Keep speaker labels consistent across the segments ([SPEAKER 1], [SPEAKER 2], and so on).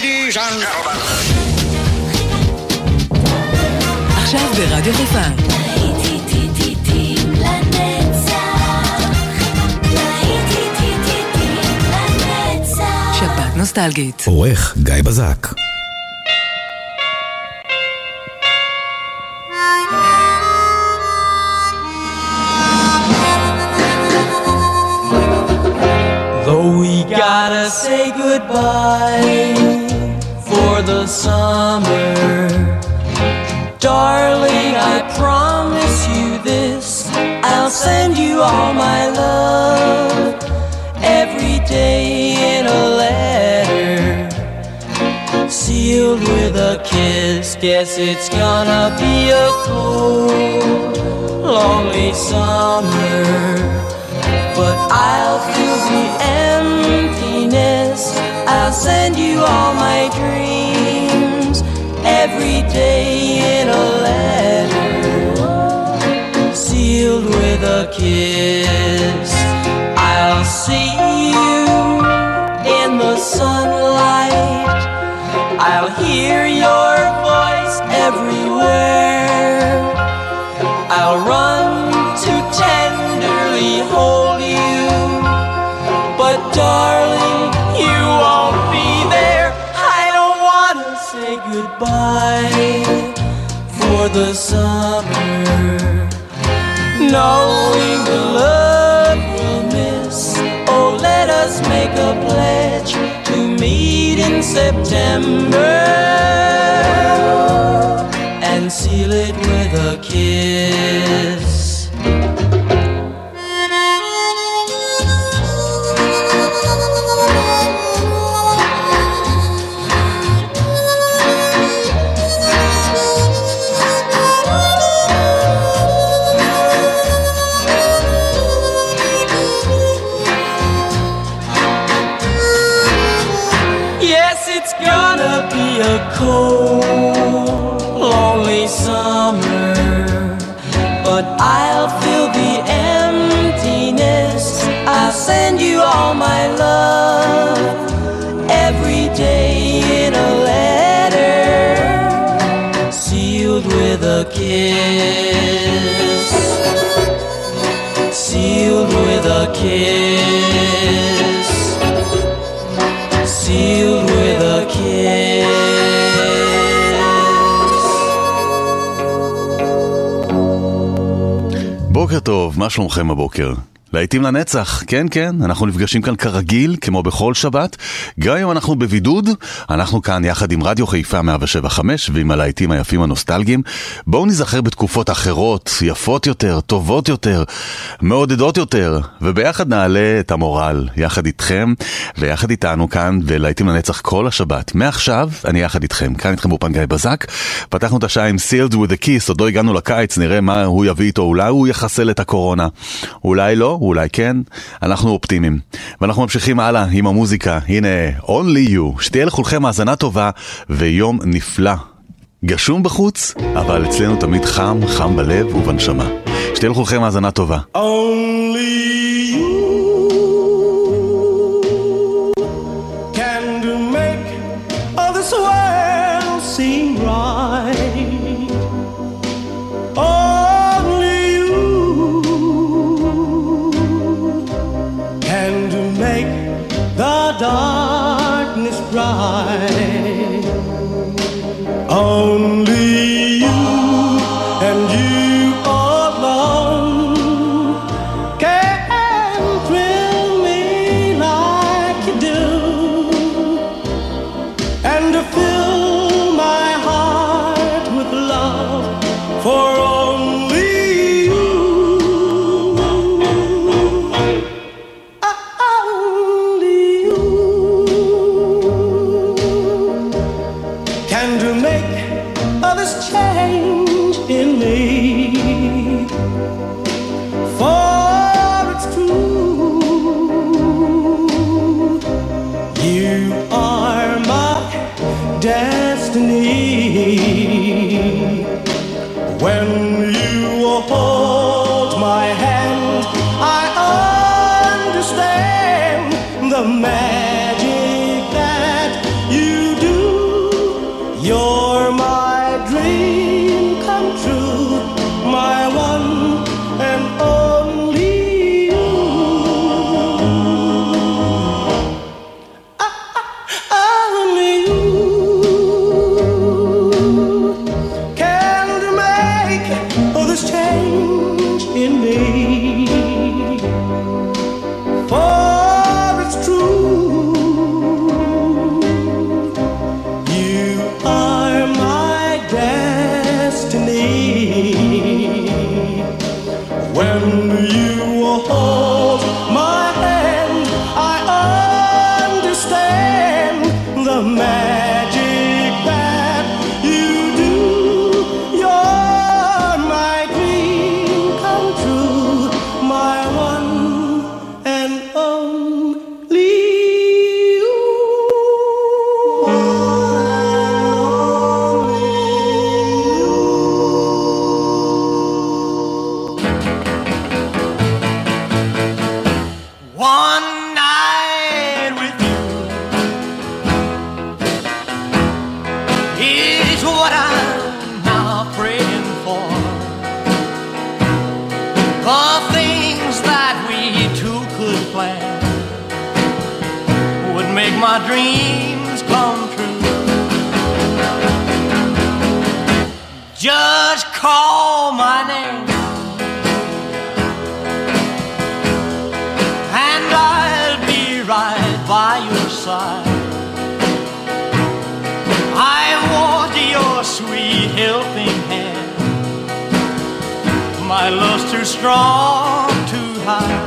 [SPEAKER 1] Ladies and gentlemen.
[SPEAKER 2] עכשיו ברדיו חיפה. שבת נוסטלגית.
[SPEAKER 3] עורך גיא בזק.
[SPEAKER 4] Gotta say goodbye for the summer, darling, I promise you this. I'll send you all my love every day in a letter, sealed with a kiss. Guess it's gonna be a cold, lonely summer but I'll fill the emptiness. I'll send you all my dreams every day in a letter, sealed with a kiss. I'll see you in the sunlight. I'll hear your September and seal it with a kiss.
[SPEAKER 5] בוקר טוב, מה שלומכם הבוקר? להיטים לנצח, כן כן, אנחנו נפגשים כאן כרגיל, כמו בכל שבת. גם אם אנחנו בבידוד, אנחנו כאן יחד עם רדיו חיפה 175 ועם הלהיטים היפים הנוסטלגיים. בואו נזכר בתקופות אחרות, יפות יותר, טובות יותר, מעודדות יותר, וביחד נעלה את המורל, יחד איתכם ויחד איתנו כאן, ולהיטים לנצח כל השבת. מעכשיו, אני יחד איתכם, כאן איתכם באופן גיא בזק. פתחנו את השעה עם Sealed with a עוד לא הגענו לקיץ, נראה מה הוא יביא איתו, אולי הוא יחסל את הקורונה, אולי לא, אולי כן, אנחנו אופטימיים. ואנחנו ממשיכים הלאה עם המוזיקה, הנה Only You, שתהיה לכולכם האזנה טובה ויום נפלא. גשום בחוץ, אבל אצלנו תמיד חם, חם בלב ובנשמה. שתהיה לכולכם האזנה טובה.
[SPEAKER 4] Only
[SPEAKER 6] side. I want your sweet helping hand. My love's too strong, to hide.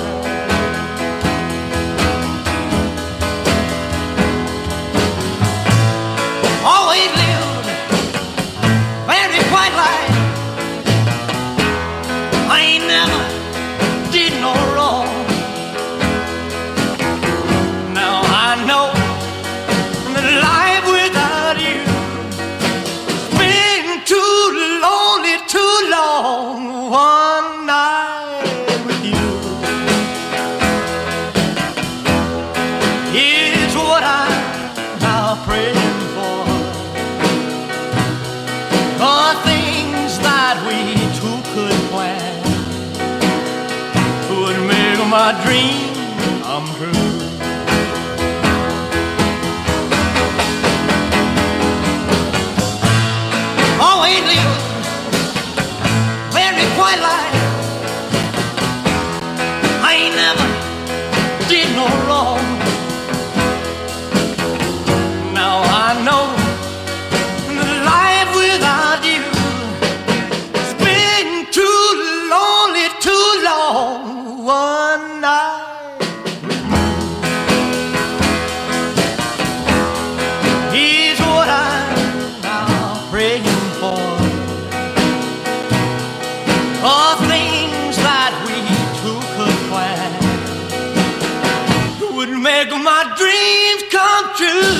[SPEAKER 6] dreams come true.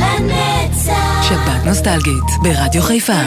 [SPEAKER 2] לנצח.
[SPEAKER 7] שבת נוסטלגית ברדיו חיפה.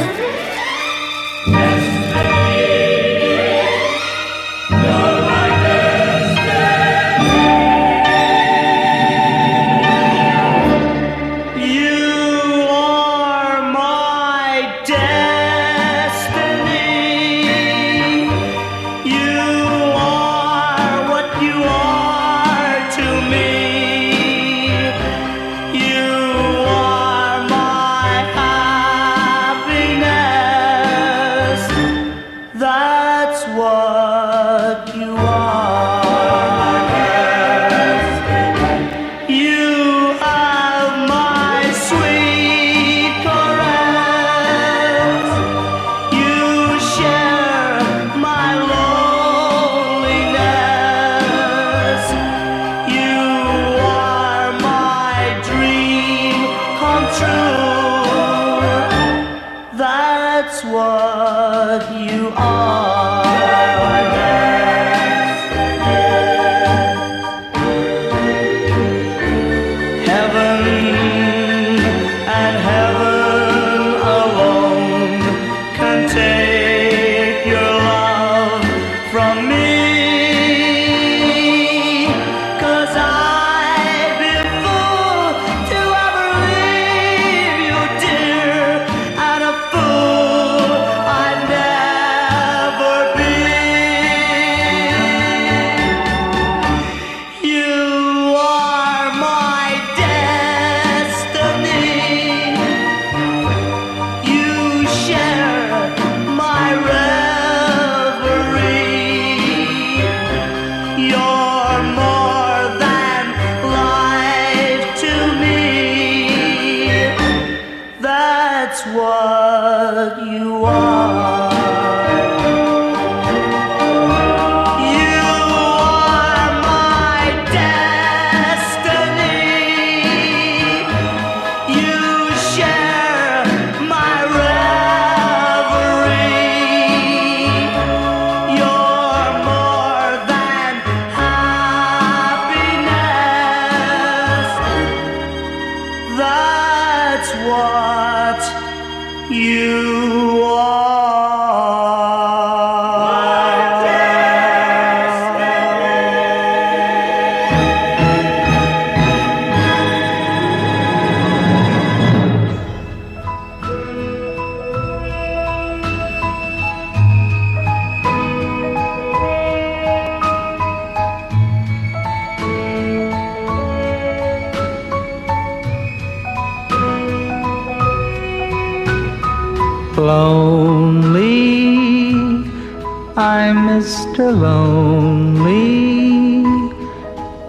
[SPEAKER 8] I'm Mr. Lonely.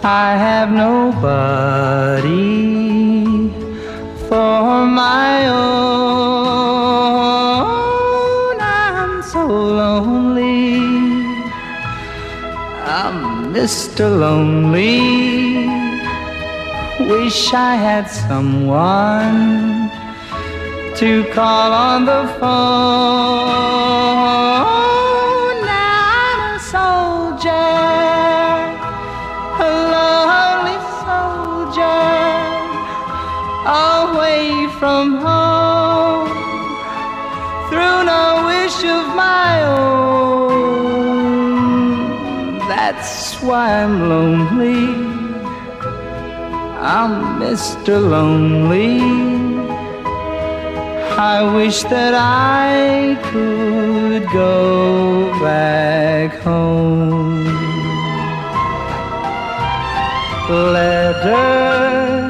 [SPEAKER 8] I have nobody for my own. I'm so lonely. I'm Mr. Lonely. Wish I had someone to call on the phone. from home through no wish of my own. That's why I'm lonely. I'm Mr. Lonely. I wish that I could go back home. Letters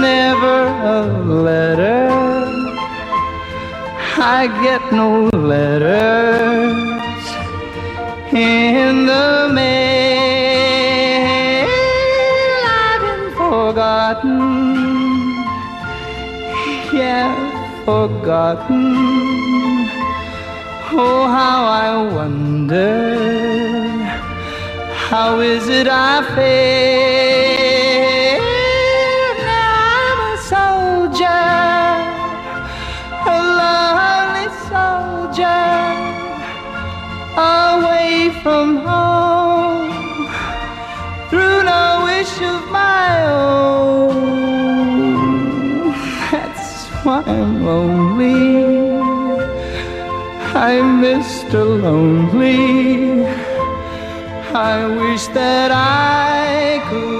[SPEAKER 8] never a letter. I get no letters in the mail. I've been forgotten, yeah, forgotten. Oh, how I wonder, how is it I fail? lonely. I Mr. Lonely. I wish that I could.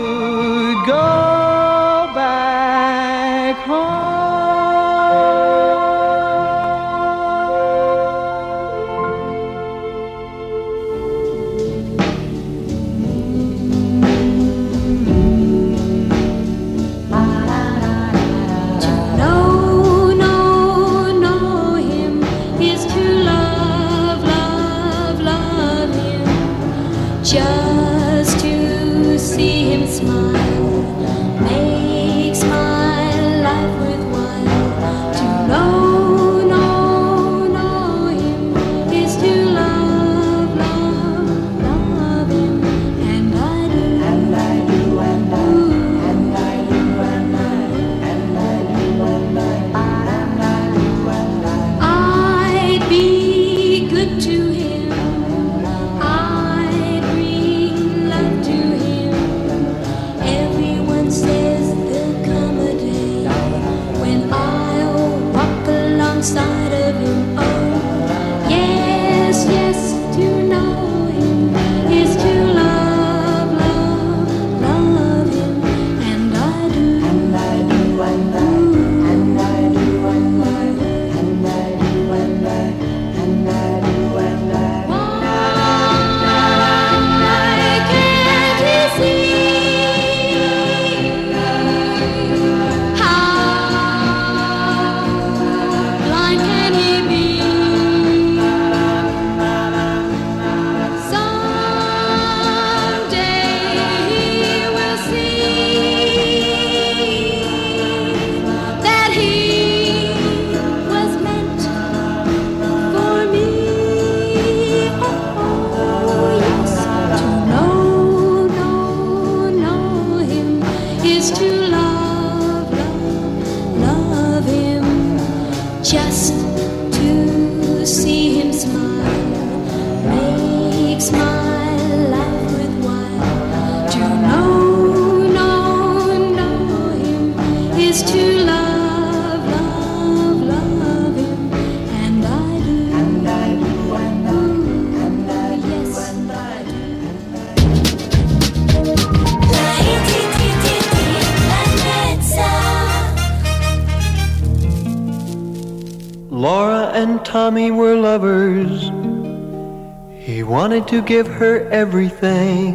[SPEAKER 1] to
[SPEAKER 8] give her everything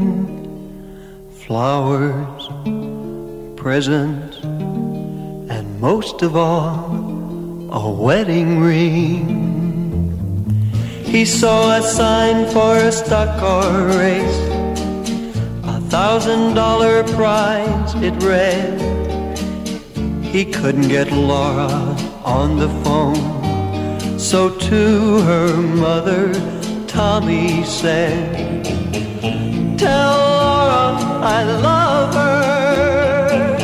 [SPEAKER 8] flowers, presents, and most of all,
[SPEAKER 9] a wedding ring. He saw a sign for a stock car race, a thousand dollar prize it read. He couldn't get Laura on the phone, so to her mother Tommy said, Tell Laura I love her.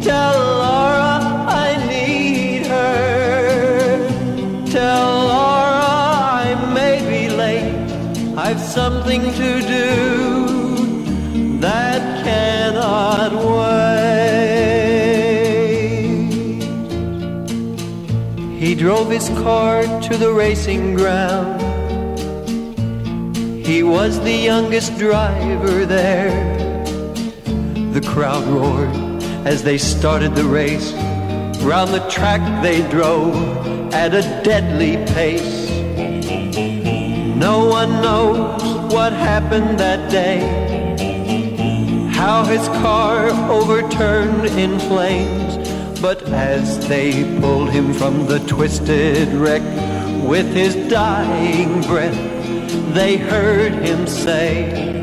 [SPEAKER 9] Tell Laura I need her. Tell Laura I may be late. I've something to do that cannot wait. He drove his car to the racing ground. He was the youngest driver there. The crowd roared as they started the race. Round the track they drove at a deadly pace. No one knows what happened that day. How his car overturned in flames. But as they pulled him from the twisted wreck with his dying breath, they heard him say,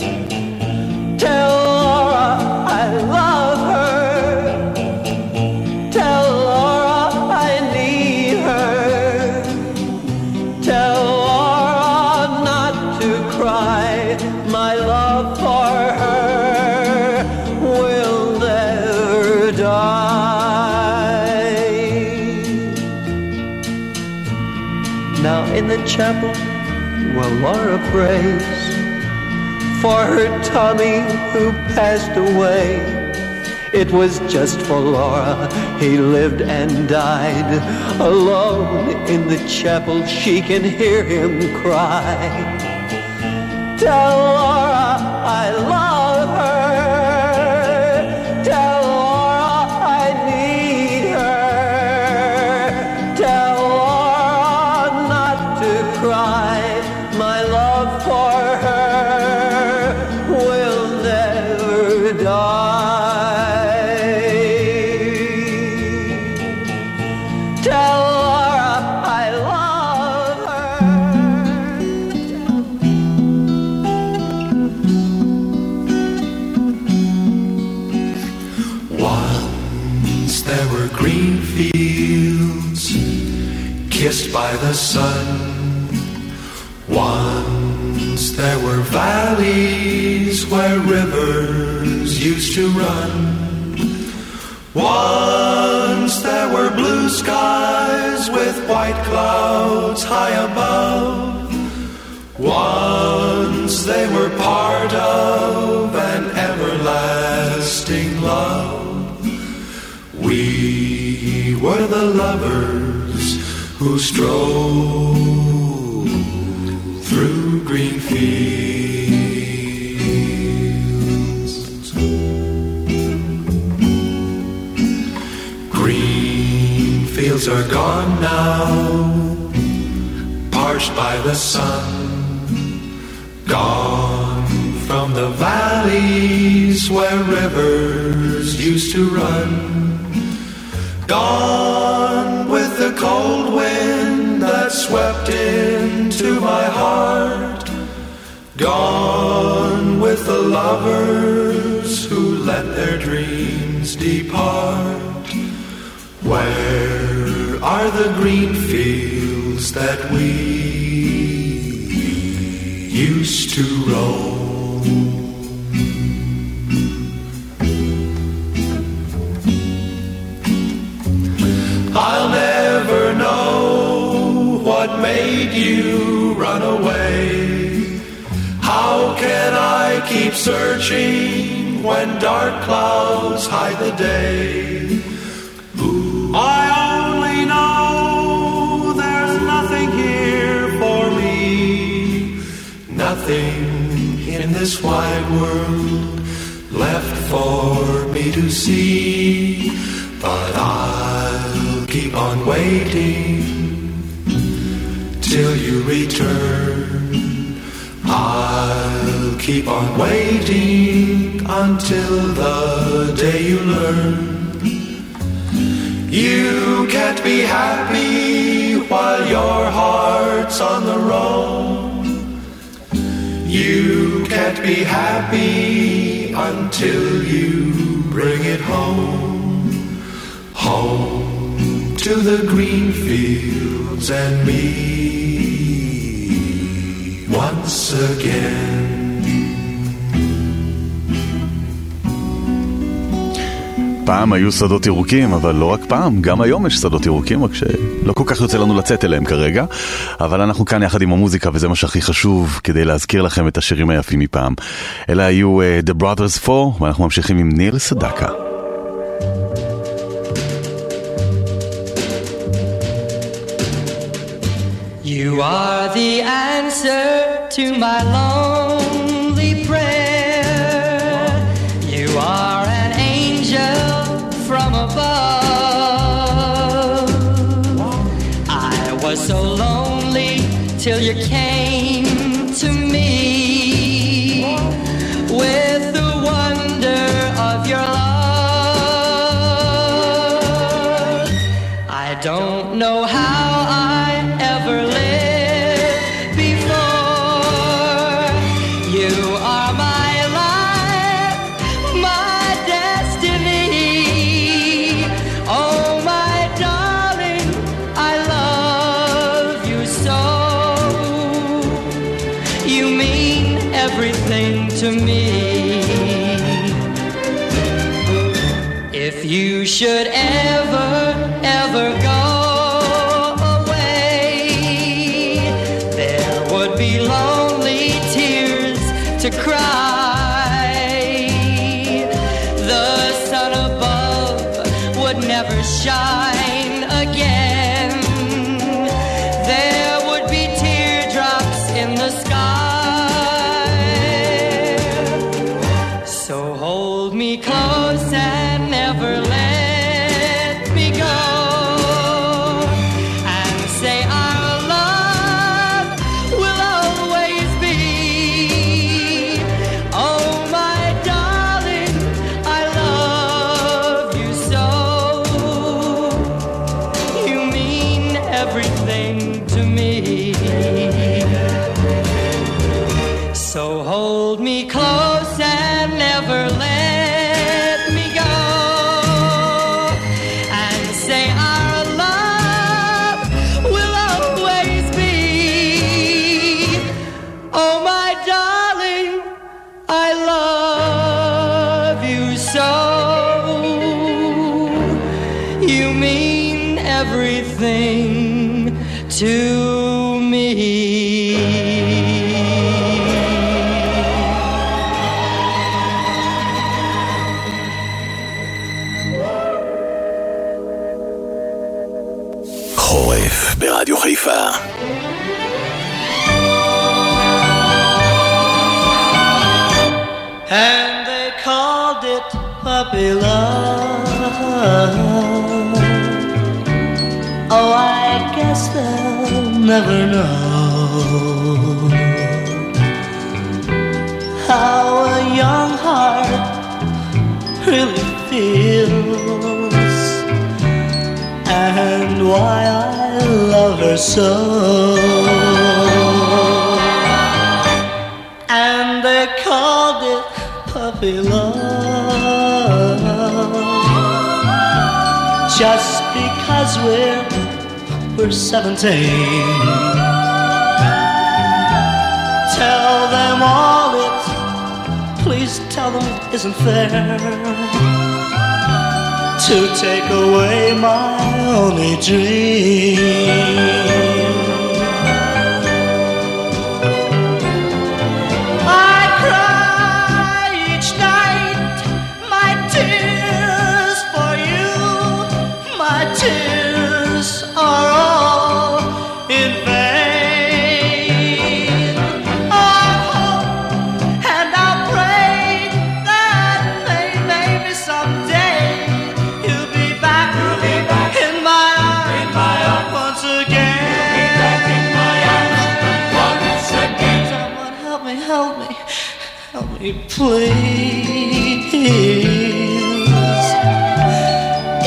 [SPEAKER 9] Tell Laura I love her. Tell Laura I need her. Tell Laura not to cry. My love for her will never die. Now in the chapel, while Laura prays for her Tommy who passed away. It was just for Laura he lived and died. Alone in the chapel, she can hear him cry. Tell Laura I love
[SPEAKER 10] sun. Once there were valleys where rivers used to run. Once there were blue skies with white clouds high above. Once they were part of an everlasting love. We were the lovers who strolled through green fields. Green fields are gone now, parched by the sun. Gone from the valleys where rivers used to run. Gone with cold wind that swept into my heart. Gone with the lovers who let their dreams depart. Where are the green fields that we used to roam? You run away. How can I keep searching when dark clouds hide the day? I only know there's nothing here for me, nothing in this wide world left for me to see. But I'll keep on waiting till you return. I'll keep on waiting until the day you learn. You can't be happy while your heart's on the road. You can't be happy until you bring it home. Home to the green fields and me once again.
[SPEAKER 5] פעם היו שדות ירוקים, אבל לא רק פעם, גם היום יש שדות ירוקים, רק שלא כל כך יוצא לנו לצאת אליהם כרגע. אבל אנחנו כאן יחד עם המוזיקה, וזה מה שהכי חשוב, כדי להזכיר לכם את השירים היפים מפעם. אלה היו uh, The Brothers 4, ואנחנו ממשיכים עם ניר סדקה.
[SPEAKER 11] You are the answer to my lonely prayer. You are an angel from above. I was so lonely till you came guess they'll never know how a young heart really feels and why I love her so. And they called it puppy love just because we're we're 17 tell them all it. Please tell them it isn't fair to take away my only dream me, please.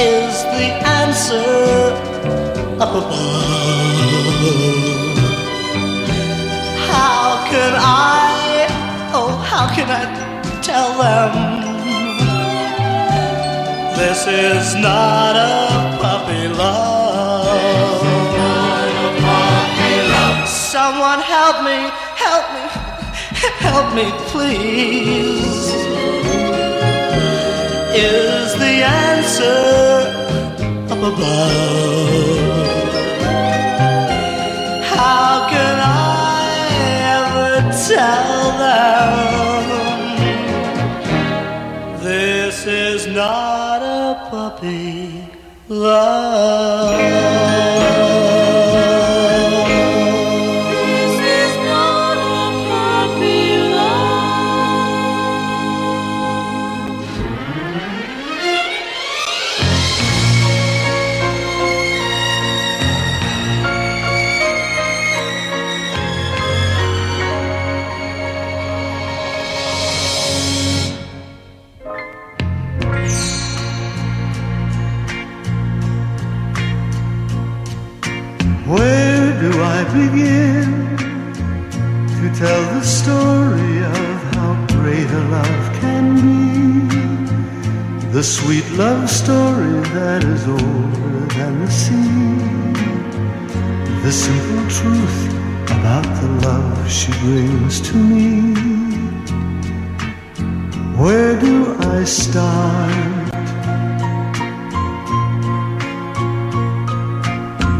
[SPEAKER 11] Is the answer
[SPEAKER 12] answer up above. How can I, oh, how can I tell them this is not a puppy love? Someone help me, help me, help me, please. Is the answer up above? How can I ever tell them this is not a puppy love?
[SPEAKER 13] The sweet love story that is older than the sea. The simple truth about the love she brings to me. Where do I start?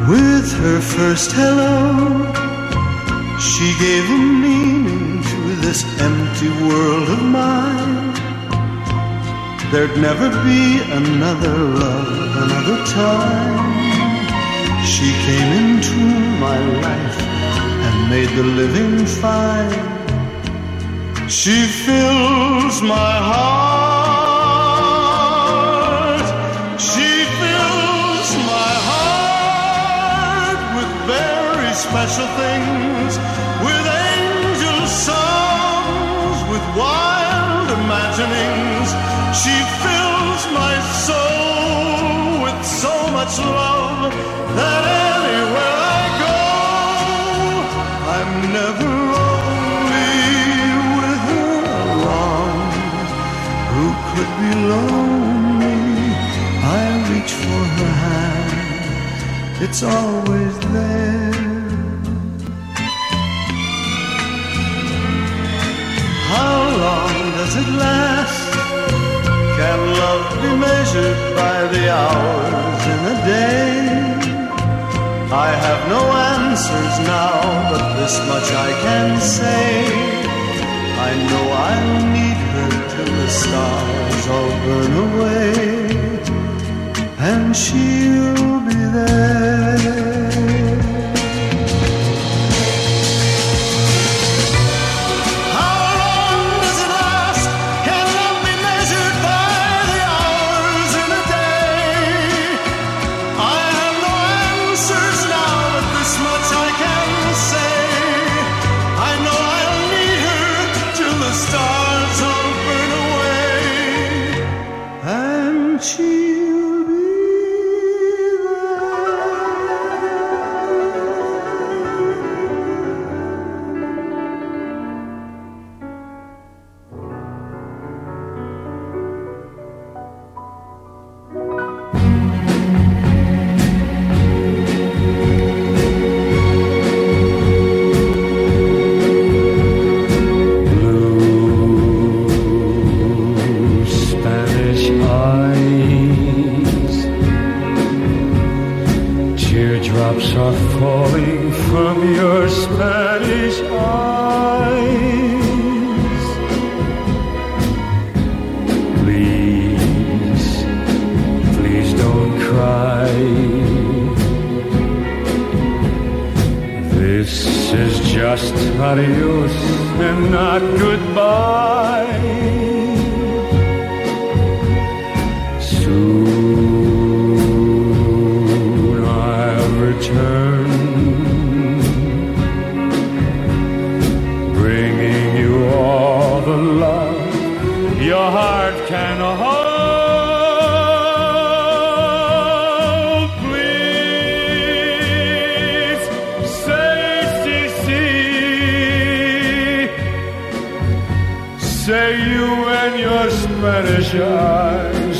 [SPEAKER 13] With her first hello, she gave a meaning to this empty world of mine. There'd never be another love, another time. She came into my life and made the living fine. She fills my heart. She fills my heart with very special things, so much love that anywhere I go, I'm never only with her along. Who could be lonely? I reach for her hand, it's always there. How long does it last? Can love be measured by the hours in a day? I have no answers now, but this much I can say. I know I'll need her till the stars all burn away, and she'll be there.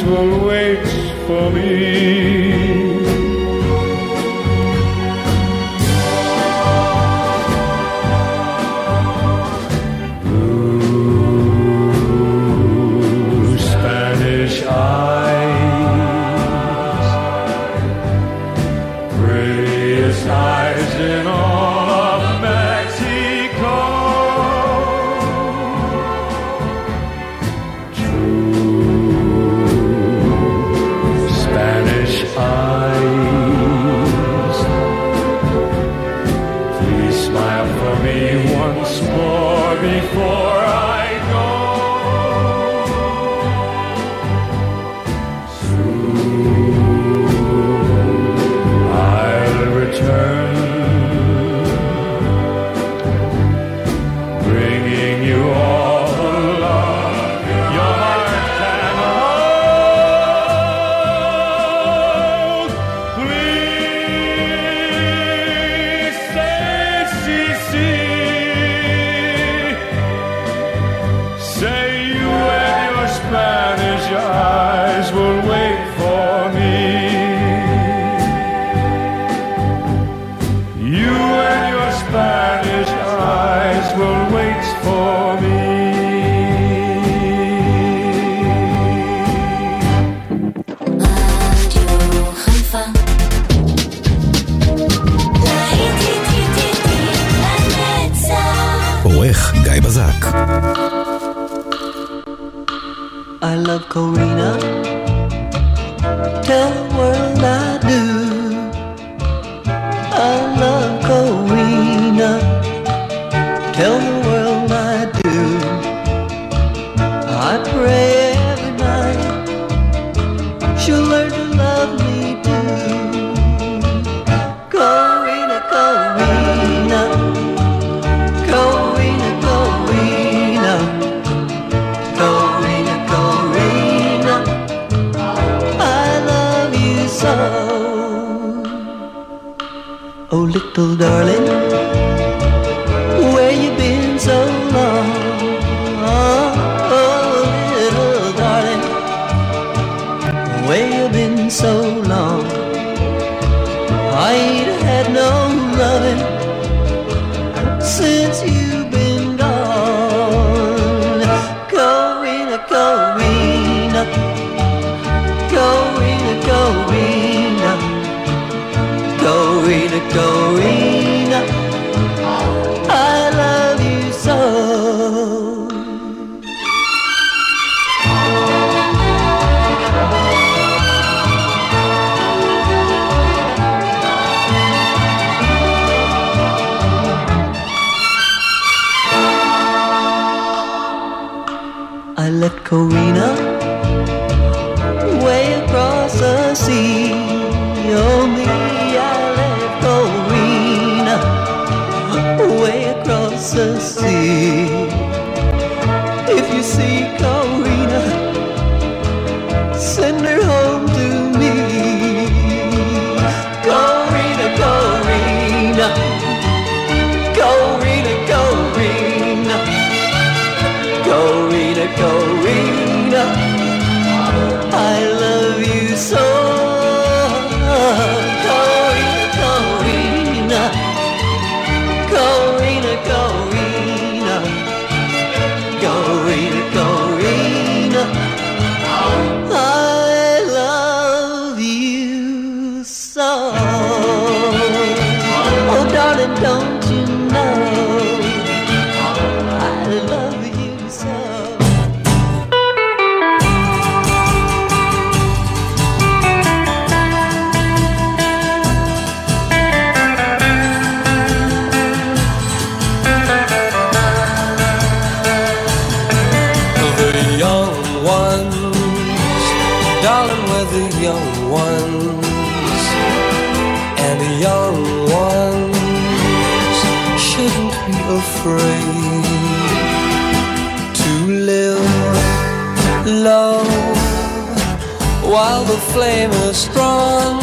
[SPEAKER 14] always for me.
[SPEAKER 2] שי בזק.
[SPEAKER 9] I love Corina. Tell little darling. the
[SPEAKER 11] flame is strong.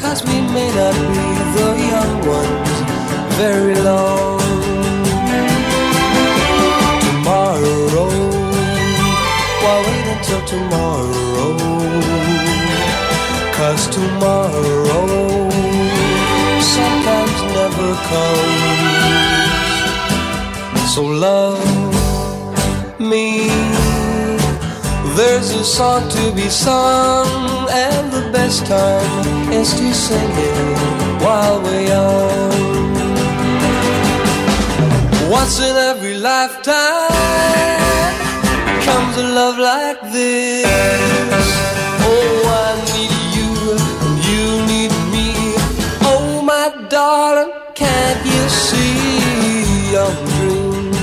[SPEAKER 11] Cause we may not be the young ones very long. Tomorrow,
[SPEAKER 15] why wait until tomorrow? Cause tomorrow sometimes never comes. So love me. There's a song to be sung, and the best time is to sing it while we're young. Once in every lifetime comes a love like this. Oh, I need you, and you need me. Oh, my darling, can't you see young dreams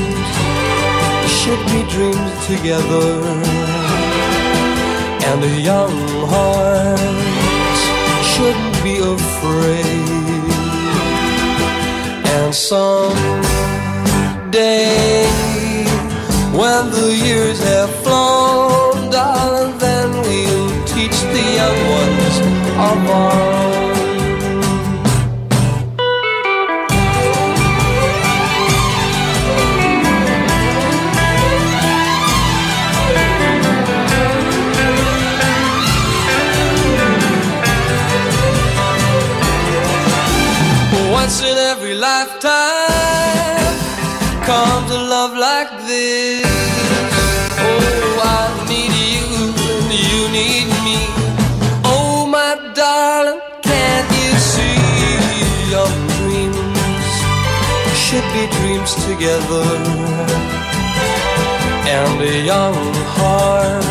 [SPEAKER 15] should be dreams together? And the young hearts shouldn't be afraid. And someday, when the years have flown, darling, then we'll teach the young ones of our together? And the young hearts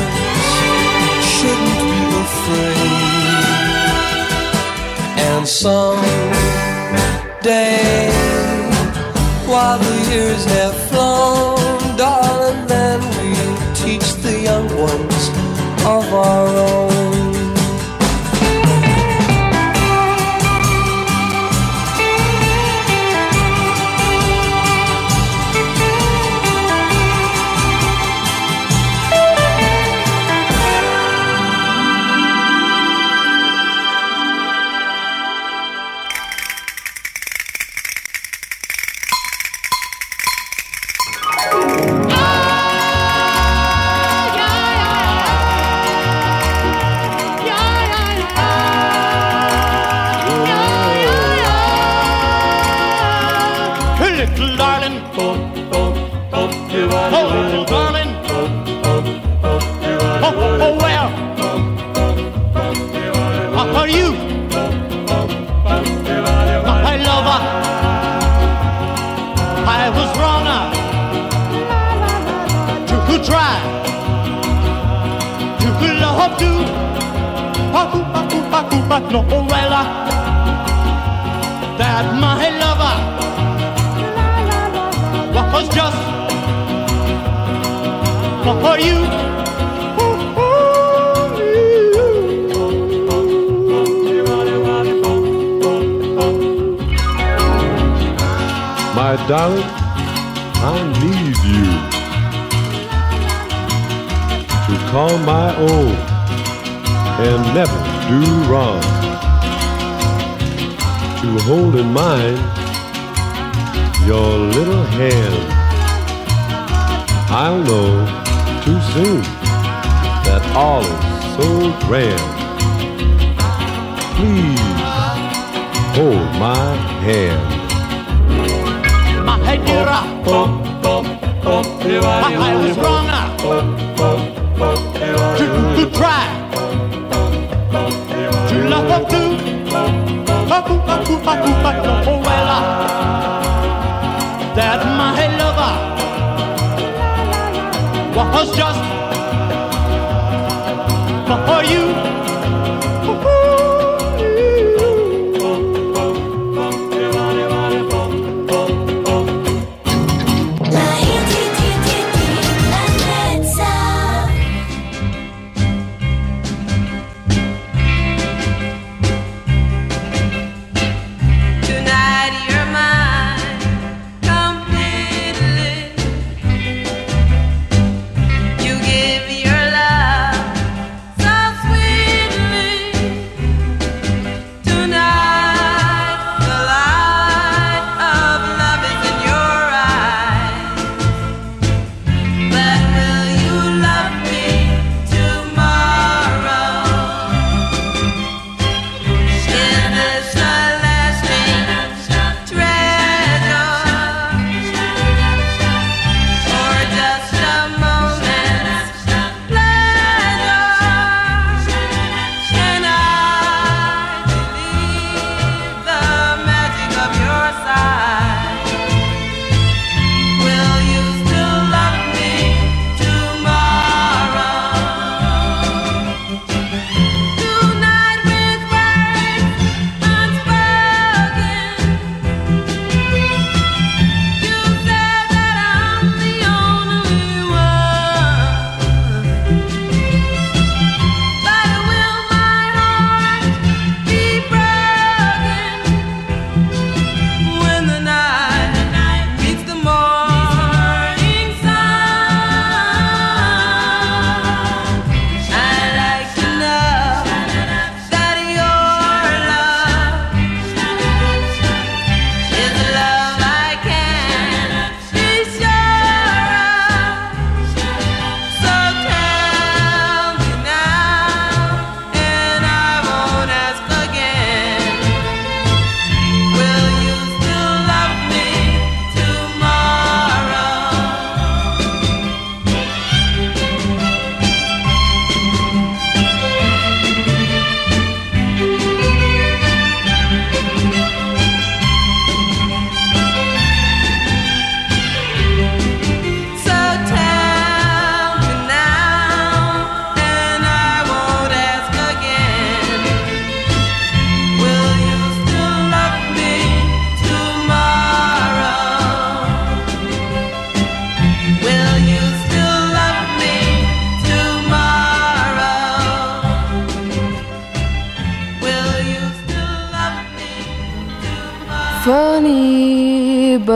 [SPEAKER 15] shouldn't be afraid. And some day while the years have
[SPEAKER 16] My
[SPEAKER 13] darling, I need you to call my own and never do wrong. To hold in mind your little hand. I'll know too soon that all is so grand. Please hold my hand.
[SPEAKER 16] My dear, I was wrong to, to try to love up to. Oh, well, uh, that my lover was just for you.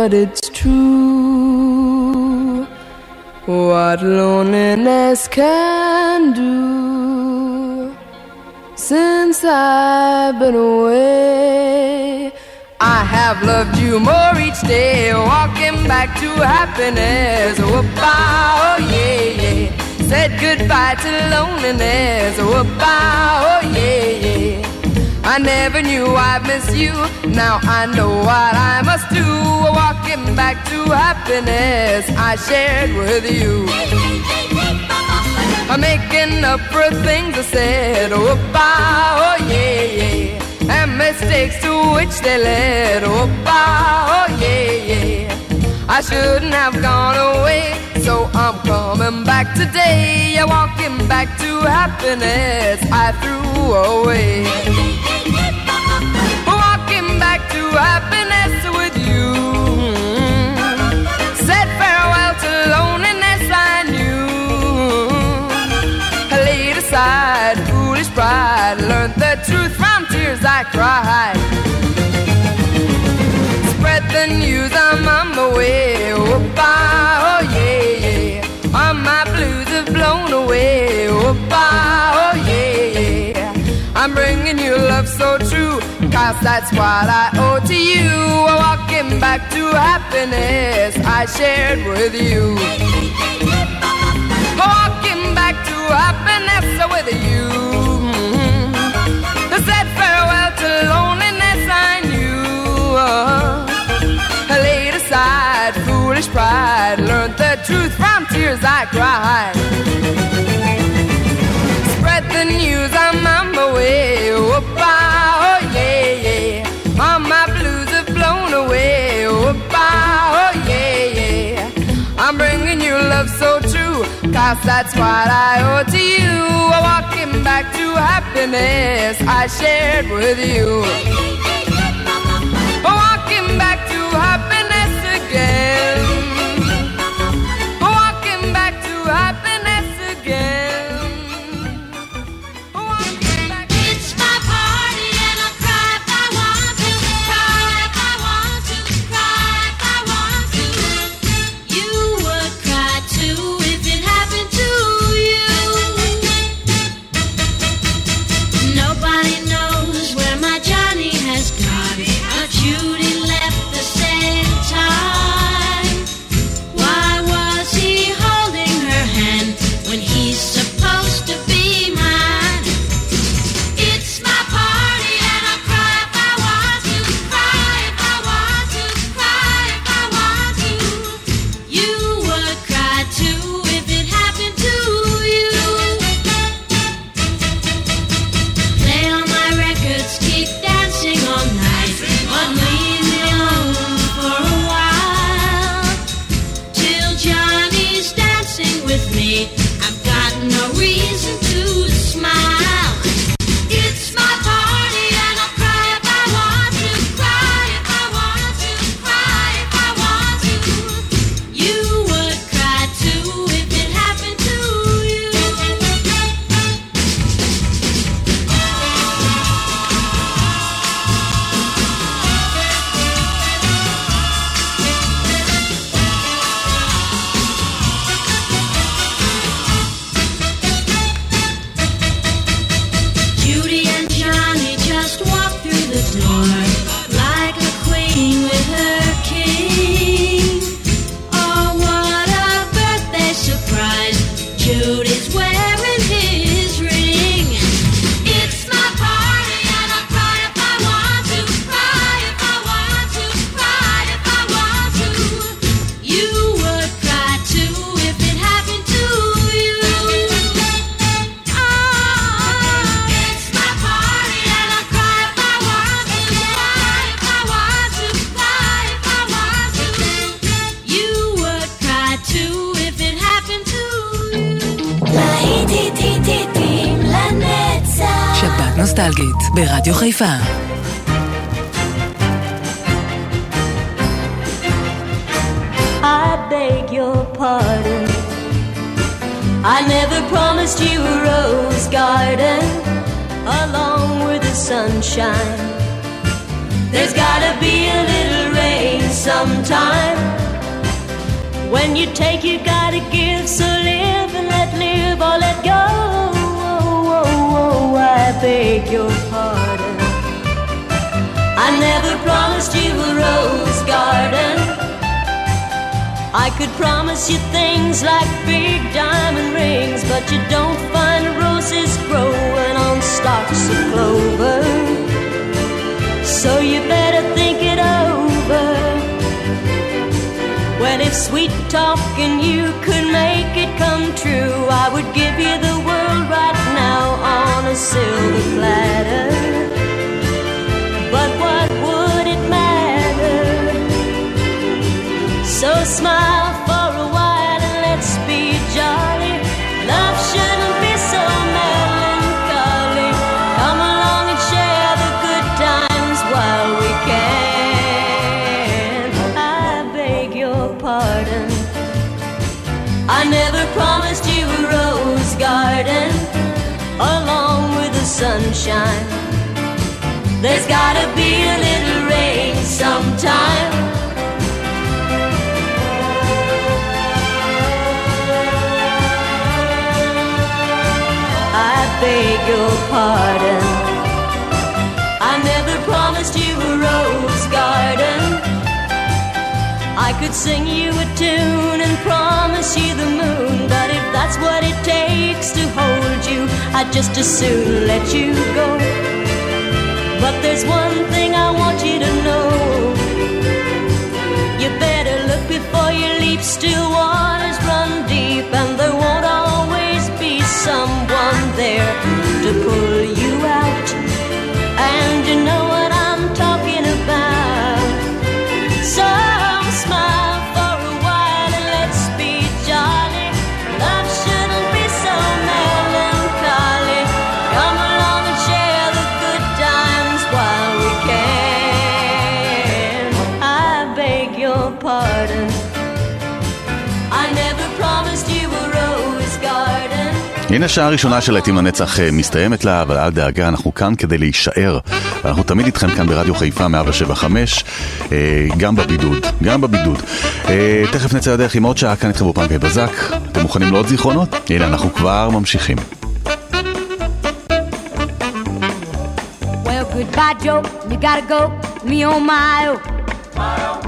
[SPEAKER 17] But it's true. What loneliness can do since I've been away. I have loved you more each day, walking back to happiness. Whoop-ah, oh yeah, yeah. Said goodbye to loneliness. Whoop-ah, oh yeah, yeah. I never knew I'd miss you. Now I know what I must do. Walking back to happiness I shared with you. I'm making up for things I said. Oh, Whoop-ah, oh yeah, yeah. And mistakes to which they led. Oh, Whoop-ah, oh yeah, yeah. I shouldn't have gone away, so I'm coming back today. Yeah, walking back to happiness I threw away. Walking back to happiness with you. Said farewell to loneliness I knew. I laid aside foolish pride, learned the truth from tears I cried. Spread the news, cause that's what I owe to you. Walking back to happiness I shared with you. Walking back to happiness with you. I said farewell to loneliness I knew. I laid aside foolish pride, learned the truth from tears I cried. Spread the news, I'm on my way. Whoop-ah, love so true, cause that's what I owe to you. Walking back to happiness I shared with you.
[SPEAKER 7] נוסטלגית ברדיו חיפה.
[SPEAKER 4] I beg your pardon. I never promised you a rose garden along with the sunshine. There's gotta be a little rain sometime. When you take, you gotta give, so live and let live or let go. I beg your pardon. I never promised you a rose garden. I could promise you things like big diamond rings, but you don't find roses growing on stalks of clover. So you better think it over. Well, if sweet talking you could make it come true, I would give you the world right on a silver platter. But what would it matter? So smile sunshine. There's gotta be a little rain sometime. I beg your pardon. I never promised you a rose garden. I could sing you a tune and promise you the moon, but if that's what it takes to hold you, I'd just as soon let you go. But there's one thing I want you to know. You better look before you leap, still waters run deep, and there won't always be someone there to pull
[SPEAKER 5] הנה שעה ראשונה של להיטים לנצח אה, מסתיימת לה, אבל אל דאגה, אנחנו כאן כדי להישאר. אנחנו תמיד איתכם כאן ברדיו חיפה 175, אה, גם בבידוד, גם בבידוד. אה, תכף נצא לדרך עם עוד שעה כאן איתכם גיא בזק. אתם מוכנים לעוד זיכרונות? הנה, אנחנו כבר ממשיכים.
[SPEAKER 18] Well, me oh my oh.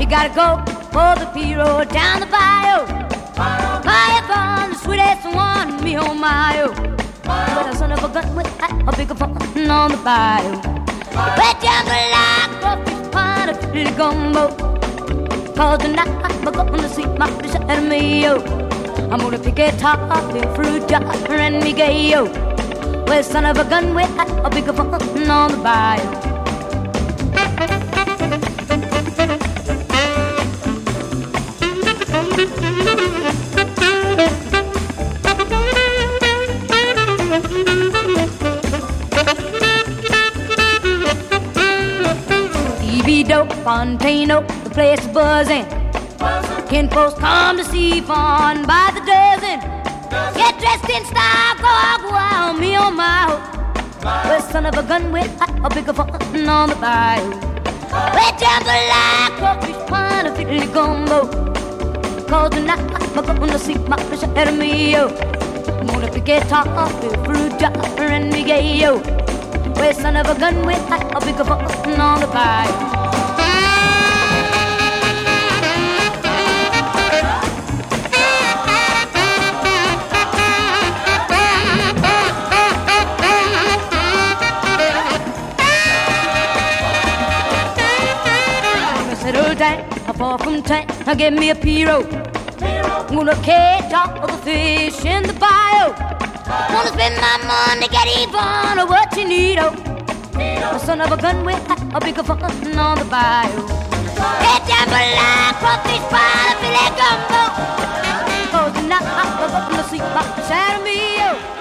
[SPEAKER 18] You gotta go for the Piro down the bayou. Me oh my oh. With a son of a gun with a big fun on the. Wet down the line, crawfish pond, a fiddly gumbo. Cause tonight I'm gonna see my fish at me yo. I'm gonna pick a top, a fruit jar, and me gay yo. Well, son of a gun with a big fun on the bayou. Fontaineaux, the place is buzzing. Ken folks come to see fun by the dozen. Get dressed in style, go out wild, me on my hoe. Well, son of a gun with a bigger fun on the bayou. Well, jambalaya, crawfish pond, a fiddly gumbo. Cause tonight I'm gonna see my fish of me, yo. I'm gonna pick top, a fruit and me yo. Well, son of a gun with a bigger fun on the bayou. Far from town. Now give me a pirogue. Gonna catch all the fish in the bayou. Wanna spend my money, get even on what you need, oh. The son of a gun with a bigger fun on the bayou. Hey, jambalaya, crawfish pie, filé gumbo. Cause tonight I'm gonna my shadow me, oh.